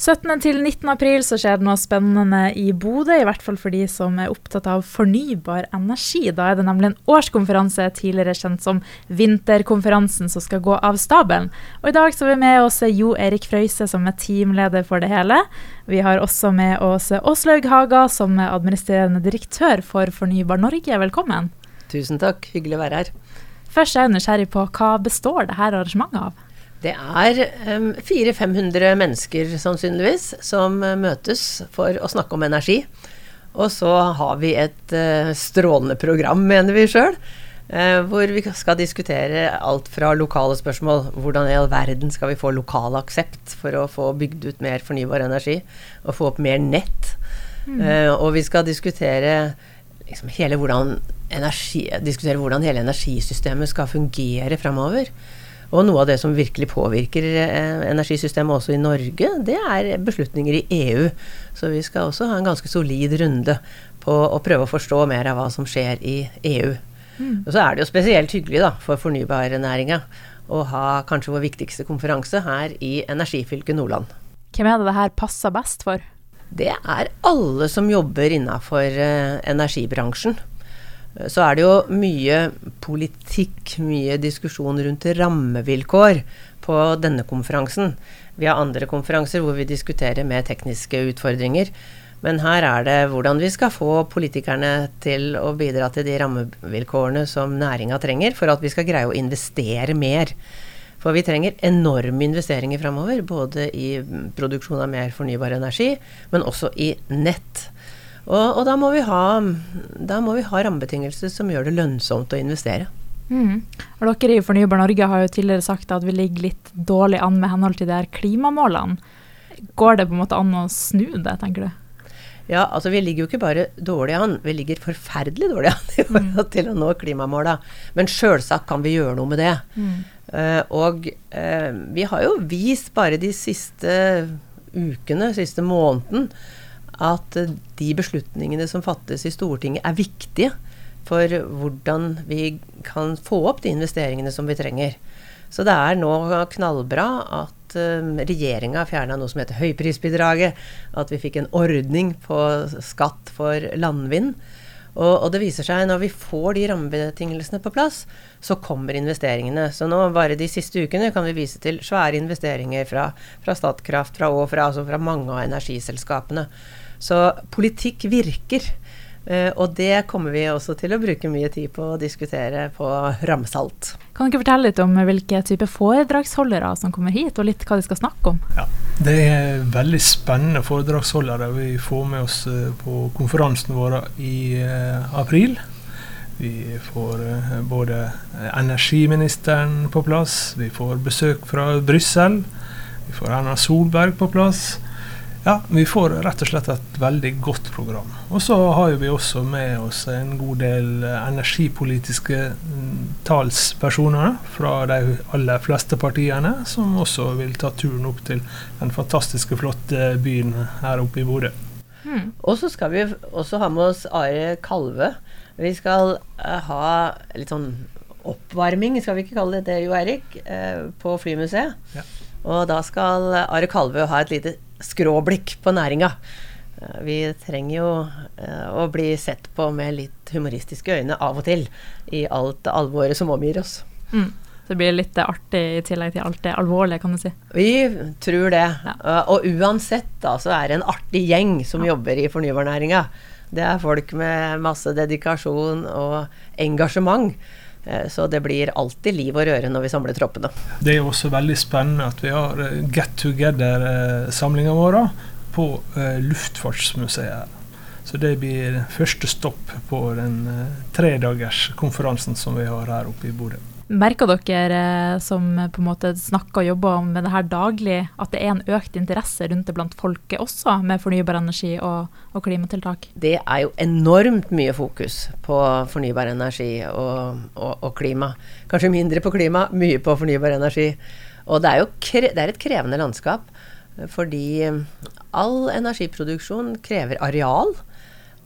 17. til 19. april så skjer det noe spennende i Bodø, i hvert fall for de som er opptatt av fornybar energi. Da er det nemlig en årskonferanse, tidligere kjent som Vinterkonferansen, som skal gå av stabelen. Og I dag så er vi med oss Jo Erik Frøyse, som er teamleder for det hele. Vi har også med oss Åslaug Haga, som er administrerende direktør for Fornybar Norge. Velkommen. Tusen takk, hyggelig å være her. Først er jeg nysgjerrig på hva består dette arrangementet av? Det er um, 400-500 mennesker sannsynligvis som uh, møtes for å snakke om energi. Og så har vi et uh, strålende program, mener vi sjøl. Uh, hvor vi skal diskutere alt fra lokale spørsmål. Hvordan i all verden skal vi få lokal aksept for å få bygd ut mer fornybar energi? Og få opp mer nett? Mm. og vi skal diskutere liksom hele hvordan, energi, diskutere hvordan hele energisystemet skal fungere framover. Og noe av det som virkelig påvirker eh, energisystemet også i Norge, det er beslutninger i EU. Så vi skal også ha en ganske solid runde på å prøve å forstå mer av hva som skjer i EU. Mm. Og så er det jo spesielt hyggelig da, for fornybarnæringa å ha kanskje vår viktigste konferanse her i energifylket Nordland. Hvem er det det her passer best for? Det er alle som jobber innafor uh, energibransjen så er det jo mye politikk, mye diskusjon rundt rammevilkår på denne konferansen. Vi har andre konferanser hvor vi diskuterer med tekniske utfordringer. Men her er det hvordan vi skal få politikerne til å bidra til de rammevilkårene som næringa trenger, for at vi skal greie å investere mer. For vi trenger enorme investeringer framover, både i produksjon av mer fornybar energi, men også i nett. Og, og da, må ha, da, må vi ha, rammebetingelser som gjør det lønnsomt å investere. Mm. Og dere i Fornybar Norge har jo tidligere sagt at vi ligger litt dårlig an med henhold til de her klimamålene. Går det på en måte an å snu det, tenker du? Ja, altså vi ligger jo ikke bare dårlig an, vi ligger forferdelig dårlig an i forhold til å nå klimamåla. Men sjølsagt kan vi gjøre noe med det. Mm. Uh, og uh, vi har jo vist bare de siste ukene, siste måneden, at de beslutningene som fattes i Stortinget, er viktige for hvordan vi kan få opp de investeringene som vi trenger. Så det er nå knallbra at uh, regjeringa fjerna noe som heter høyprisbidraget. At vi fikk en ordning på skatt for landvind. Og, og, det viser seg når vi får de rammebetingelsene på plass, så kommer investeringene. Så nå bare de siste ukene kan vi vise til svære investeringer fra, fra Statkraft fra, og fra, altså fra mange av energiselskapene. Så politikk virker. Uh, og det kommer vi også til å bruke mye tid på å diskutere på Ramsalt. Kan du ikke fortelle litt om hvilke type foredragsholdere som kommer hit, og litt hva de skal snakke om? Ja, Det er veldig spennende foredragsholdere vi får med oss uh, på konferansen vår i uh, april. Vi får både energiministeren på plass, vi får besøk fra Brussel, vi får Erna Solberg på plass. Ja, vi får rett og slett et veldig godt program. Og så har vi også med oss en god del energipolitiske mm, talspersoner fra de aller fleste partiene, som også vil ta turen opp til den fantastiske, flotte byen her oppe i Bodø. Hmm. Og så skal vi også ha med oss Are Kalve. Vi skal uh, ha litt sånn oppvarming, skal vi ikke kalle det det, Jo Erik, uh, på Flymuseet. Ja. Og da skal Are Kalve ha et lite skråblikk på næringa. Eh, vi trenger jo eh, å bli sett på med litt humoristiske øyne av og til i alt alvoret som omgir oss. Mm. Det blir litt artig i tillegg til alt det alvorlige, kan du si. Vi tror det. Ja. Eh, og uansett da, så er det en artig gjeng som ja. jobber i fornybarnæringa. Det er folk med masse dedikasjon og engasjement. Eh, så det blir alltid liv og røre når vi samler troppene. Det er også veldig spennende at vi har eh, Get Together-samlinga vår på Luftfartsmuseet. Så det blir første stopp på den tredagerskonferansen som vi har her oppe i Bodø. Merker dere eh, som på en måte snakker og jobber med det her daglig, at det er en økt interesse rundt det blant folket også, med fornybar energi og, og, klimatiltak? Det er jo enormt mye fokus på fornybar energi og, og, og, klima. Kanskje mindre på klima, mye på fornybar energi. Og det er jo det er et krevende landskap, fordi all energiproduksjon krever areal.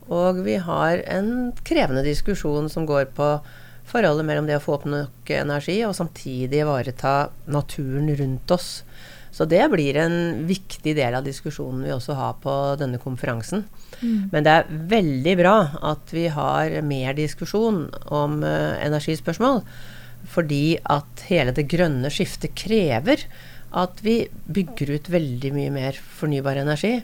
Og vi har en krevende diskusjon som går på forholdet mellom det å få opp nok energi og samtidig ivareta naturen rundt oss. Så det blir en viktig del av diskusjonen vi også har på denne konferansen. Mm. Men det er veldig bra at vi har mer diskusjon om uh, energispørsmål. Fordi at hele det grønne skiftet krever at vi bygger ut veldig mye mer fornybar energi.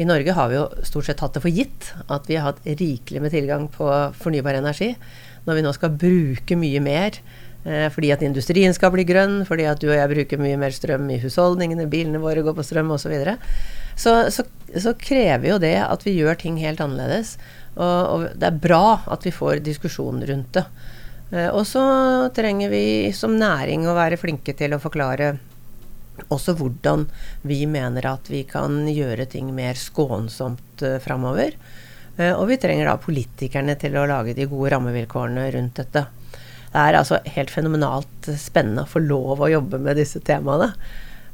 I Norge har vi jo stort sett hatt det for gitt at vi har hatt rikelig med tilgang på fornybar energi. Når vi nå skal bruke mye mer eh, fordi at industrien skal bli grønn, fordi at du og jeg bruker mye mer strøm i husholdningene, bilene våre går på strøm osv., så, videre, så, så så krever jo det at vi gjør ting helt annerledes. Og, og det er bra at vi får diskusjon rundt det. Eh, og så trenger vi som næring å være flinke til å forklare også hvordan vi mener at vi kan gjøre ting mer skånsomt uh, framover. Uh, og vi trenger da politikerne til å lage de gode rammevilkårene rundt dette. Det er altså helt fenomenalt spennende å få lov å jobbe med disse temaene.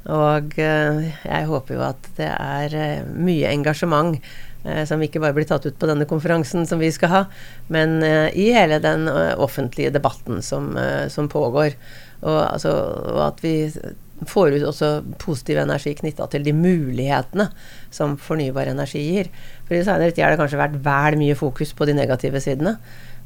Og uh, jeg håper jo at det er uh, mye engasjement uh, som ikke bare blir tatt ut på denne konferansen som vi skal ha, men i hele den offentlige debatten som, som pågår. Og, altså, og, at vi får ut også positiv energi knytta til de mulighetene som fornybar energi gir. For i senere tid har det kanskje vært vel mye fokus på de negative sidene.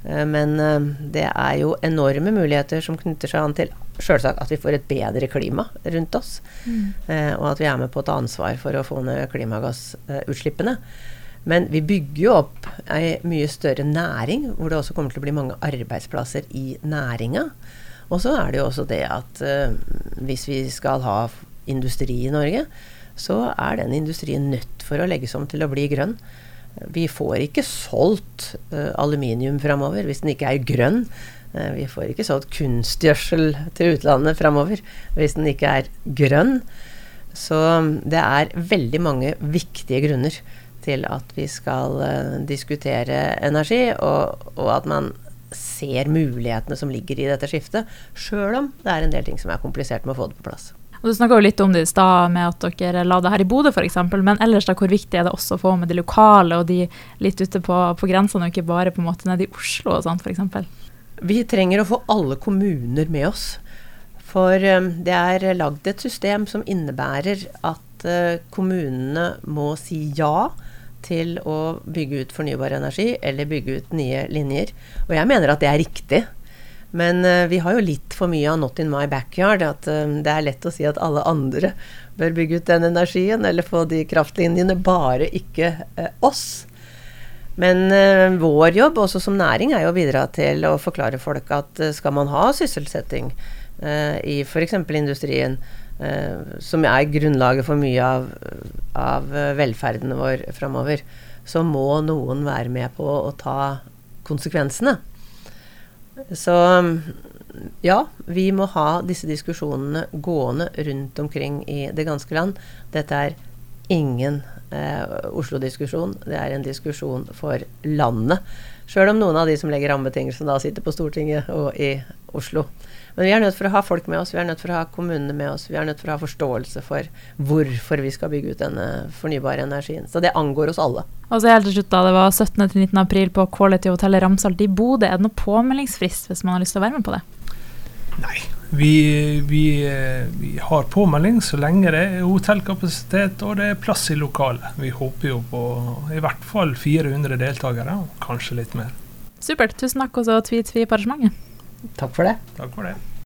Eh, men eh, det er jo enorme muligheter som knytter seg an til selvsagt at vi får et bedre klima rundt oss. Mm. Eh, og at vi er med på å ta ansvar for å få ned klimagassutslippene. Men vi bygger jo opp ei mye større næring, hvor det også kommer til å bli mange arbeidsplasser i næringa. Og så er det jo også det at uh, hvis vi skal ha industri i Norge, så er den industrien nødt for å legges om til å bli grønn. Vi får ikke solgt uh, aluminium framover hvis den ikke er grønn. Uh, vi får ikke solgt kunstgjødsel til utlandet framover hvis den ikke er grønn. Så um, det er veldig mange viktige grunner til at vi skal diskutere energi, og, og, at man ser mulighetene som ligger i dette skiftet, sjøl om det er en del ting som er komplisert med å få det på plass. Og Du snakka litt om det i stad, med at dere la det her i Bodø f.eks. Men ellers da, hvor viktig er det også å få med de lokale og de litt ute på, på grensene, og ikke bare på en måte nede i Oslo og sånt f.eks.? Vi trenger å få alle kommuner med oss. For um, det er lagd et system som innebærer at uh, kommunene må si ja til å bygge ut fornybar energi eller bygge ut nye linjer. Og jeg mener at det er riktig. Men uh, vi har jo litt for mye av 'not in my backyard'. At uh, det er lett å si at alle andre bør bygge ut den energien eller få de kraftlinjene, bare ikke uh, oss. Men vår jobb også som næring er jo å bidra til å forklare folk at skal man ha sysselsetting i f.eks. industrien, som er grunnlaget for mye av, av velferden vår framover, så må noen være med på å ta konsekvensene. Så ja, vi må ha disse diskusjonene gående rundt omkring i det ganske land. Dette er ingen eh, Oslo-diskusjon, det er en diskusjon for landet. Sjøl om noen av de som legger rammebetingelsene da sitter på Stortinget og i Oslo. Men vi er nødt for å ha folk med oss, vi er nødt for å ha kommunene med oss. Vi er nødt for å ha forståelse for hvorfor vi skal bygge ut denne fornybare energien. Så det angår oss alle. Og så helt til slutt da, Det var 17. til 19. april på Quality Hotel Ramsalt i Bodø. Er det noe påmeldingsfrist hvis man har lyst til å være med på det? Nei. Vi, vi, vi har påmelding så lenge det er hotellkapasitet og det er plass i lokalet. Vi håper jo på i hvert fall 400 deltakere, og kanskje litt mer. Supert. Tusen takk, og så tvi-tvi på arrangementet. Takk for det. Takk for det.